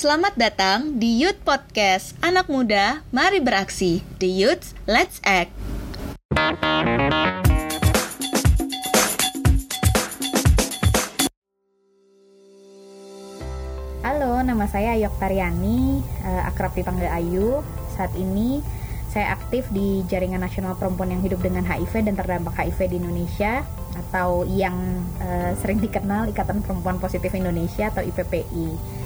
Selamat datang di Youth Podcast Anak Muda, Mari Beraksi The Youth, Let's Act Halo, nama saya Ayok Tariani, uh, akrab dipanggil Ayu. Saat ini saya aktif di Jaringan Nasional Perempuan yang Hidup dengan HIV dan Terdampak HIV di Indonesia atau yang uh, sering dikenal Ikatan Perempuan Positif Indonesia atau IPPI.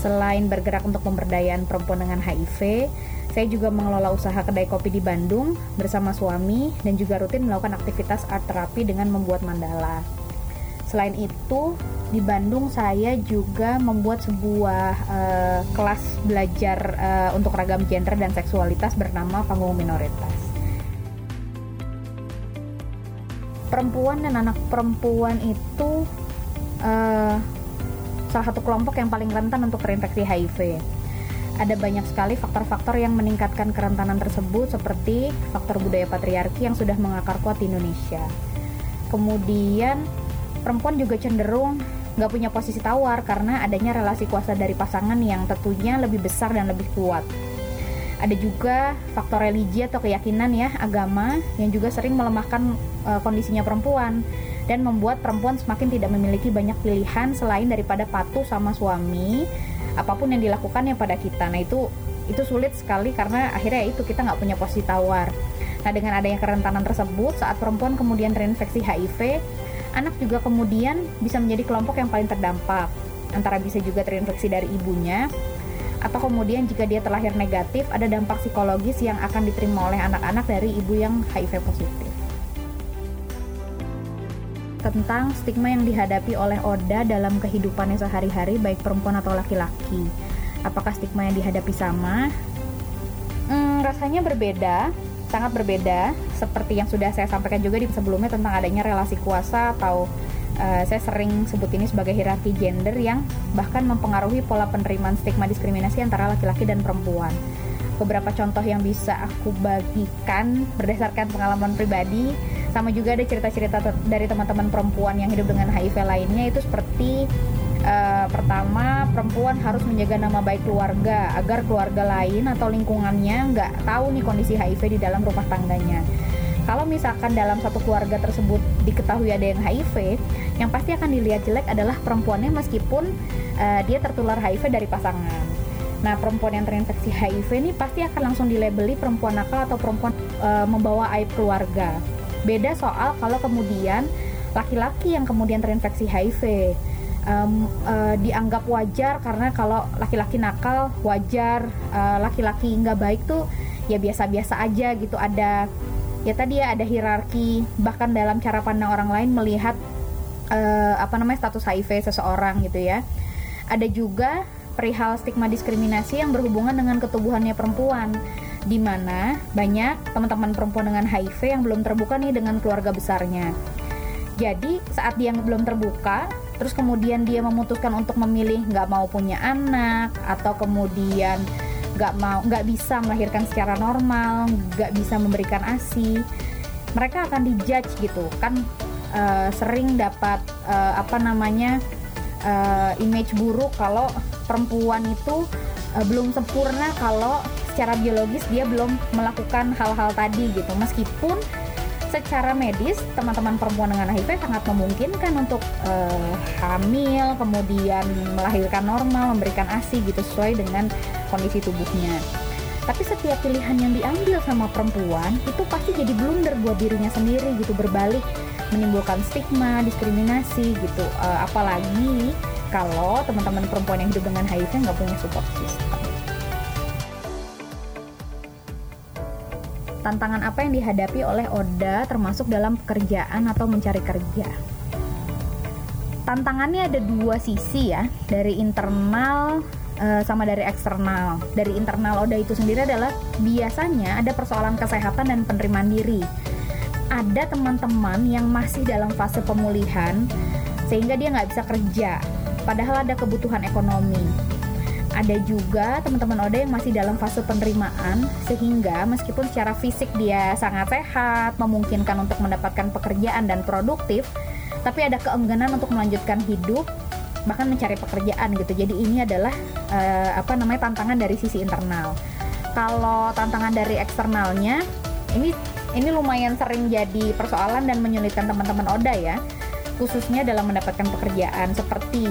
Selain bergerak untuk pemberdayaan perempuan dengan HIV, saya juga mengelola usaha kedai kopi di Bandung bersama suami dan juga rutin melakukan aktivitas art terapi dengan membuat mandala. Selain itu, di Bandung saya juga membuat sebuah uh, kelas belajar uh, untuk ragam gender dan seksualitas bernama Panggung Minoritas. Perempuan dan anak perempuan itu uh, salah satu kelompok yang paling rentan untuk terinfeksi HIV. Ada banyak sekali faktor-faktor yang meningkatkan kerentanan tersebut seperti faktor budaya patriarki yang sudah mengakar kuat di Indonesia. Kemudian perempuan juga cenderung nggak punya posisi tawar karena adanya relasi kuasa dari pasangan yang tentunya lebih besar dan lebih kuat. Ada juga faktor religi atau keyakinan ya agama yang juga sering melemahkan e, kondisinya perempuan dan membuat perempuan semakin tidak memiliki banyak pilihan selain daripada patuh sama suami apa pun yang dilakukannya pada kita. Nah itu itu sulit sekali karena akhirnya itu kita nggak punya posisi tawar. Nah dengan adanya kerentanan tersebut saat perempuan kemudian terinfeksi HIV anak juga kemudian bisa menjadi kelompok yang paling terdampak antara bisa juga terinfeksi dari ibunya atau kemudian jika dia terlahir negatif ada dampak psikologis yang akan diterima oleh anak-anak dari ibu yang HIV positif tentang stigma yang dihadapi oleh Oda dalam kehidupannya sehari-hari baik perempuan atau laki-laki apakah stigma yang dihadapi sama? Hmm, rasanya berbeda sangat berbeda seperti yang sudah saya sampaikan juga di sebelumnya tentang adanya relasi kuasa atau uh, saya sering sebut ini sebagai hierarki gender yang bahkan mempengaruhi pola penerimaan stigma diskriminasi antara laki-laki dan perempuan. Beberapa contoh yang bisa aku bagikan berdasarkan pengalaman pribadi sama juga ada cerita-cerita dari teman-teman perempuan yang hidup dengan HIV lainnya itu seperti uh, pertama perempuan harus menjaga nama baik keluarga agar keluarga lain atau lingkungannya nggak tahu nih kondisi HIV di dalam rumah tangganya. Kalau misalkan dalam satu keluarga tersebut diketahui ada yang HIV, yang pasti akan dilihat jelek adalah perempuannya meskipun uh, dia tertular HIV dari pasangan. Nah, perempuan yang terinfeksi HIV ini pasti akan langsung dilabeli perempuan nakal atau perempuan uh, membawa aib keluarga. Beda soal kalau kemudian laki-laki yang kemudian terinfeksi HIV um, uh, dianggap wajar karena kalau laki-laki nakal wajar. Uh, laki-laki nggak baik tuh ya biasa-biasa aja gitu. Ada ya tadi ya ada hierarki. Bahkan dalam cara pandang orang lain melihat uh, apa namanya status HIV seseorang gitu ya. Ada juga perihal stigma diskriminasi yang berhubungan dengan ketubuhannya perempuan di mana banyak teman-teman perempuan dengan HIV yang belum terbuka nih dengan keluarga besarnya. Jadi saat dia belum terbuka terus kemudian dia memutuskan untuk memilih nggak mau punya anak atau kemudian nggak mau nggak bisa melahirkan secara normal nggak bisa memberikan asi mereka akan dijudge gitu. Kan uh, sering dapat uh, apa namanya uh, image buruk kalau perempuan itu uh, belum sempurna kalau secara biologis dia belum melakukan hal-hal tadi gitu meskipun secara medis teman-teman perempuan dengan HIV sangat memungkinkan untuk uh, hamil, kemudian melahirkan normal, memberikan ASI gitu sesuai dengan kondisi tubuhnya. Tapi setiap pilihan yang diambil sama perempuan itu pasti jadi blunder buat dirinya sendiri gitu berbalik menimbulkan stigma, diskriminasi gitu. Uh, apalagi kalau teman-teman perempuan yang hidup dengan HIV nggak punya support system. Tantangan apa yang dihadapi oleh Oda termasuk dalam pekerjaan atau mencari kerja. Tantangannya ada dua sisi ya, dari internal uh, sama dari eksternal. Dari internal Oda itu sendiri adalah biasanya ada persoalan kesehatan dan penerimaan diri. Ada teman-teman yang masih dalam fase pemulihan sehingga dia nggak bisa kerja, padahal ada kebutuhan ekonomi ada juga teman-teman Oda yang masih dalam fase penerimaan sehingga meskipun secara fisik dia sangat sehat, memungkinkan untuk mendapatkan pekerjaan dan produktif, tapi ada keengganan untuk melanjutkan hidup bahkan mencari pekerjaan gitu. Jadi ini adalah uh, apa namanya tantangan dari sisi internal. Kalau tantangan dari eksternalnya ini ini lumayan sering jadi persoalan dan menyulitkan teman-teman Oda ya, khususnya dalam mendapatkan pekerjaan seperti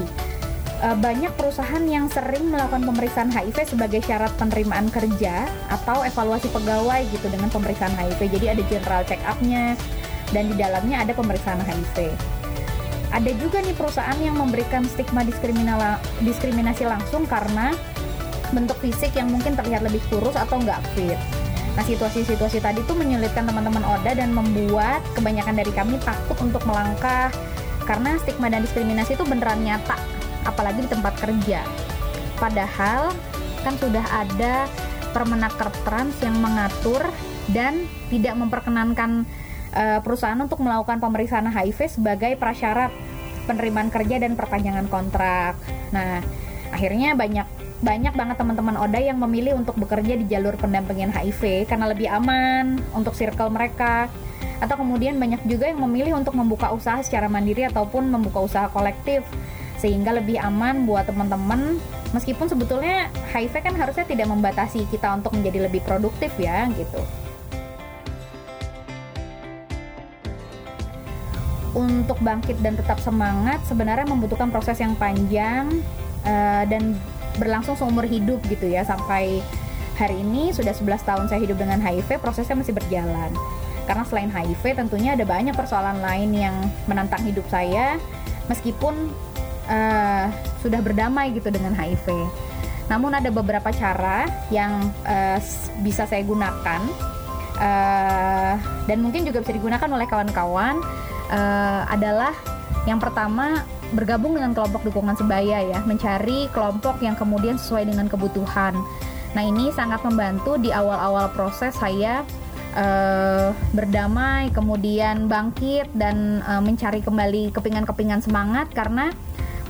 uh, banyak perusahaan yang sering melakukan pemeriksaan HIV sebagai syarat penerimaan kerja atau evaluasi pegawai gitu dengan pemeriksaan HIV. Jadi ada general check up-nya dan di dalamnya ada pemeriksaan HIV. Ada juga nih perusahaan yang memberikan stigma diskriminasi langsung karena bentuk fisik yang mungkin terlihat lebih kurus atau nggak fit. Nah, situasi-situasi tadi tuh menyulitkan teman-teman Oda dan membuat kebanyakan dari kami takut untuk melangkah karena stigma dan diskriminasi itu beneran nyata apalagi di tempat kerja. Padahal kan sudah ada Permenaker Trans yang mengatur dan tidak memperkenankan uh, perusahaan untuk melakukan pemeriksaan HIV sebagai prasyarat penerimaan kerja dan perpanjangan kontrak. Nah, akhirnya banyak banyak banget teman-teman Oda yang memilih untuk bekerja di jalur pendampingan HIV karena lebih aman untuk circle mereka. Atau kemudian banyak juga yang memilih untuk membuka usaha secara mandiri ataupun membuka usaha kolektif sehingga lebih aman buat teman-teman. Meskipun sebetulnya HIV kan harusnya tidak membatasi kita untuk menjadi lebih produktif ya gitu. Untuk bangkit dan tetap semangat sebenarnya membutuhkan proses yang panjang uh, dan berlangsung seumur hidup gitu ya. Sampai hari ini sudah 11 tahun saya hidup dengan HIV prosesnya masih berjalan. Karena selain HIV tentunya ada banyak persoalan lain yang menantang hidup saya. Meskipun uh, sudah berdamai gitu dengan HIV. Namun ada beberapa cara yang uh, bisa saya gunakan uh, dan mungkin juga bisa digunakan oleh kawan-kawan uh, adalah yang pertama bergabung dengan kelompok dukungan sebaya ya, mencari kelompok yang kemudian sesuai dengan kebutuhan. Nah ini sangat membantu di awal-awal proses saya uh, berdamai, kemudian bangkit dan uh, mencari kembali kepingan-kepingan semangat karena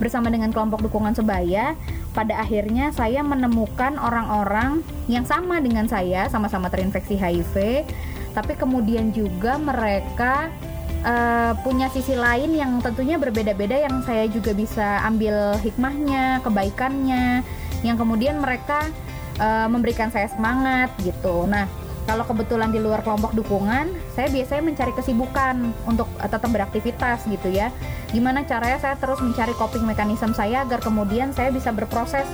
bersama dengan kelompok dukungan sebaya, pada akhirnya saya menemukan orang-orang yang sama dengan saya, sama-sama terinfeksi HIV, tapi kemudian juga mereka uh, punya sisi lain yang tentunya berbeda-beda yang saya juga bisa ambil hikmahnya, kebaikannya, yang kemudian mereka uh, memberikan saya semangat gitu. Nah, kalau kebetulan di luar kelompok dukungan, saya biasanya mencari kesibukan untuk uh, tetap beraktivitas gitu ya gimana caranya saya terus mencari coping mechanism saya agar kemudian saya bisa berproses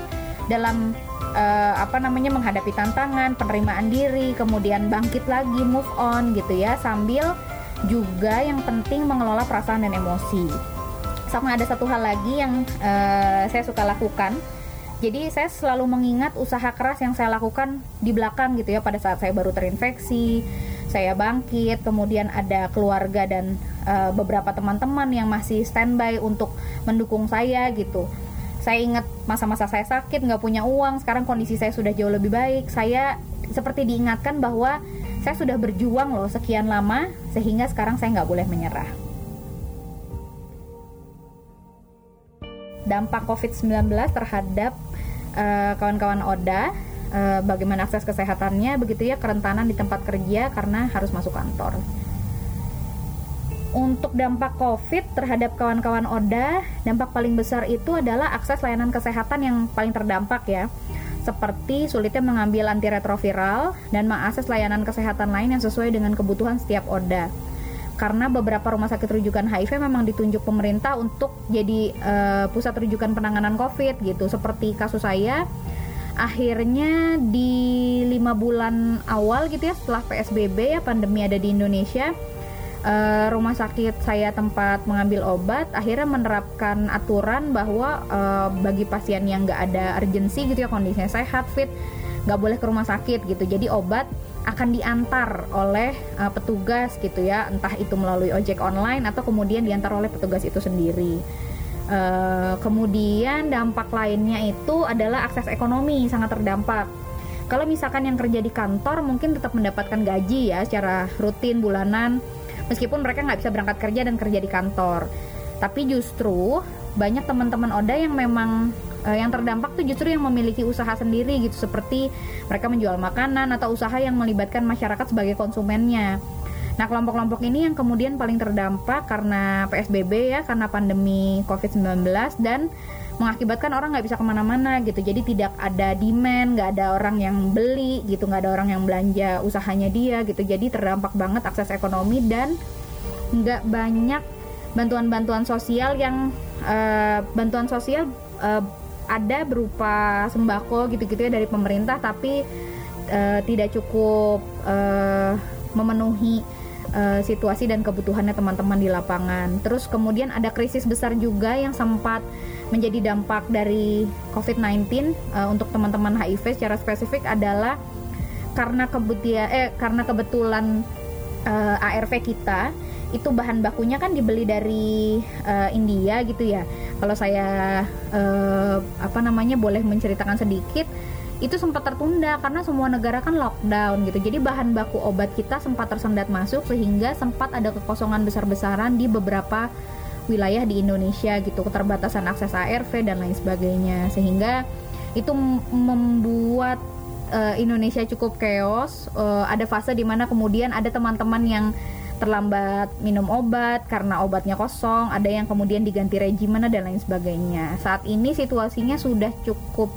dalam uh, apa namanya menghadapi tantangan, penerimaan diri, kemudian bangkit lagi, move on gitu ya, sambil juga yang penting mengelola perasaan dan emosi. Sama ada satu hal lagi yang uh, saya suka lakukan. Jadi saya selalu mengingat usaha keras yang saya lakukan di belakang gitu ya pada saat saya baru terinfeksi, saya bangkit, kemudian ada keluarga dan uh, beberapa teman-teman yang masih standby untuk mendukung saya gitu. Saya ingat masa-masa saya sakit, nggak punya uang, sekarang kondisi saya sudah jauh lebih baik. Saya seperti diingatkan bahwa saya sudah berjuang loh sekian lama, sehingga sekarang saya nggak boleh menyerah. Dampak COVID-19 terhadap uh, kawan-kawan Oda uh, bagaimana akses kesehatannya begitu ya kerentanan di tempat kerja karena harus masuk kantor untuk dampak COVID terhadap kawan-kawan ODA, dampak paling besar itu adalah akses layanan kesehatan yang paling terdampak ya. Seperti sulitnya mengambil antiretroviral dan mengakses layanan kesehatan lain yang sesuai dengan kebutuhan setiap ODA. Karena beberapa rumah sakit rujukan HIV memang ditunjuk pemerintah untuk jadi uh, pusat rujukan penanganan COVID gitu. Seperti kasus saya, akhirnya di lima bulan awal gitu ya setelah PSBB ya pandemi ada di Indonesia uh, rumah sakit saya tempat mengambil obat akhirnya menerapkan aturan bahwa uh, bagi pasien yang nggak ada urgensi gitu ya kondisinya sehat fit nggak boleh ke rumah sakit gitu jadi obat akan diantar oleh uh, petugas gitu ya. Entah itu melalui ojek online atau kemudian diantar oleh petugas itu sendiri. Uh, kemudian dampak lainnya itu adalah akses ekonomi sangat terdampak. Kalau misalkan yang kerja di kantor mungkin tetap mendapatkan gaji ya secara rutin bulanan meskipun mereka nggak bisa berangkat kerja dan kerja di kantor. Tapi justru banyak teman-teman Oda yang memang uh, yang terdampak tuh justru yang memiliki usaha sendiri gitu seperti mereka menjual makanan atau usaha yang melibatkan masyarakat sebagai konsumennya Nah, kelompok-kelompok ini yang kemudian paling terdampak karena PSBB ya, karena pandemi COVID-19 dan mengakibatkan orang nggak bisa ke mana-mana gitu. Jadi tidak ada demand, nggak ada orang yang beli gitu, nggak ada orang yang belanja usahanya dia gitu. Jadi terdampak banget akses ekonomi dan nggak banyak bantuan-bantuan sosial yang uh, bantuan sosial uh, ada berupa sembako gitu-gitu ya dari pemerintah, tapi uh, tidak cukup uh, memenuhi uh, situasi dan kebutuhannya teman-teman di lapangan. Terus kemudian ada krisis besar juga yang sempat menjadi dampak dari COVID-19 uh, untuk teman-teman HIV secara spesifik adalah karena kebutia eh karena kebetulan uh, ARV kita itu bahan bakunya kan dibeli dari uh, India gitu ya. Kalau saya uh, apa namanya boleh menceritakan sedikit itu sempat tertunda karena semua negara kan lockdown gitu. Jadi bahan baku obat kita sempat tersendat masuk sehingga sempat ada kekosongan besar-besaran di beberapa wilayah di Indonesia gitu, keterbatasan akses ARV dan lain sebagainya. Sehingga itu membuat uh, Indonesia cukup chaos. Uh, ada fase di mana kemudian ada teman-teman yang terlambat minum obat karena obatnya kosong, ada yang kemudian diganti regimen dan lain sebagainya. Saat ini situasinya sudah cukup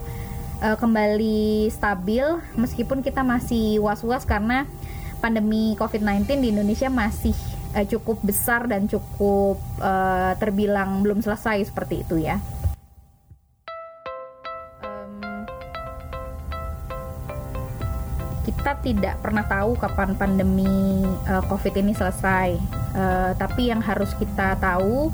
uh, kembali stabil meskipun kita masih was-was karena pandemi COVID-19 di Indonesia masih uh, cukup besar dan cukup uh, terbilang belum selesai seperti itu ya. Kita tidak pernah tahu kapan pandemi uh, COVID ini selesai, uh, tapi yang harus kita tahu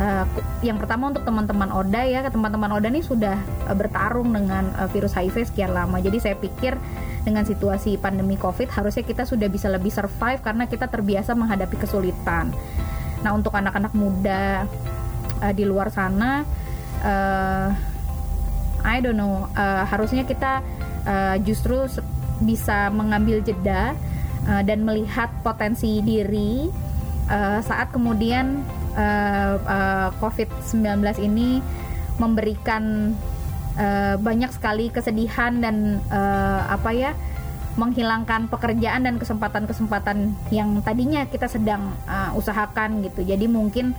uh, yang pertama untuk teman-teman Oda ya, teman-teman Oda ini sudah uh, bertarung dengan uh, virus HIV sekian lama. Jadi saya pikir dengan situasi pandemi COVID harusnya kita sudah bisa lebih survive karena kita terbiasa menghadapi kesulitan. Nah untuk anak-anak muda uh, di luar sana, uh, I don't know, uh, harusnya kita uh, justru bisa mengambil jeda uh, dan melihat potensi diri uh, saat kemudian uh, uh, COVID-19 ini memberikan uh, banyak sekali kesedihan dan uh, apa ya menghilangkan pekerjaan dan kesempatan-kesempatan yang tadinya kita sedang uh, usahakan gitu. Jadi mungkin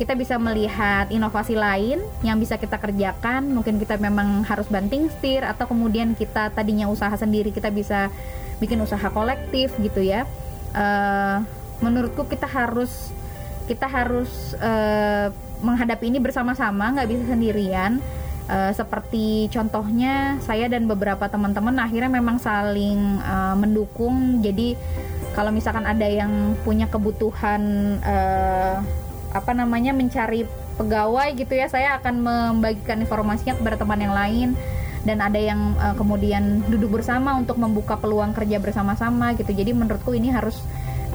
kita bisa melihat inovasi lain yang bisa kita kerjakan. Mungkin kita memang harus banting setir atau kemudian kita tadinya usaha sendiri kita bisa bikin usaha kolektif gitu ya. Uh, menurutku kita harus kita harus uh, menghadapi ini bersama-sama nggak bisa sendirian uh, seperti contohnya saya dan beberapa teman-teman akhirnya memang saling uh, mendukung jadi kalau misalkan ada yang punya kebutuhan uh, apa namanya mencari pegawai gitu ya. Saya akan membagikan informasinya kepada teman yang lain. Dan ada yang uh, kemudian duduk bersama untuk membuka peluang kerja bersama-sama gitu. Jadi menurutku ini harus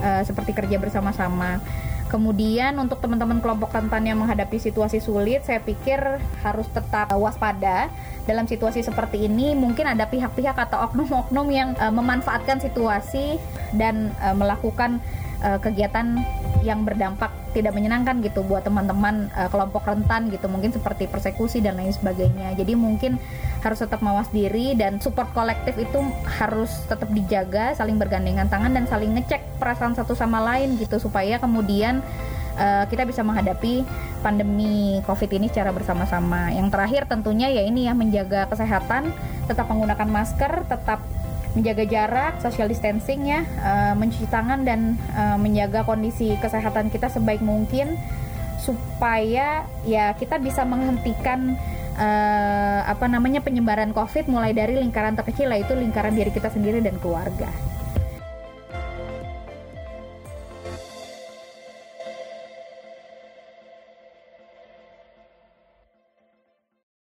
uh, seperti kerja bersama-sama. Kemudian untuk teman-teman kelompok rentan yang menghadapi situasi sulit, saya pikir harus tetap waspada dalam situasi seperti ini. Mungkin ada pihak-pihak atau oknum-oknum yang uh, memanfaatkan situasi dan uh, melakukan uh, kegiatan yang berdampak tidak menyenangkan gitu buat teman-teman uh, kelompok rentan gitu mungkin seperti persekusi dan lain sebagainya jadi mungkin harus tetap mawas diri dan support kolektif itu harus tetap dijaga saling bergandengan tangan dan saling ngecek perasaan satu sama lain gitu supaya kemudian uh, kita bisa menghadapi pandemi COVID ini secara bersama-sama. Yang terakhir tentunya ya ini ya menjaga kesehatan, tetap menggunakan masker, tetap menjaga jarak, social distancing ya, uh, mencuci tangan dan uh, menjaga kondisi kesehatan kita sebaik mungkin supaya ya kita bisa menghentikan uh, apa namanya penyebaran COVID mulai dari lingkaran terkecil yaitu lingkaran diri kita sendiri dan keluarga.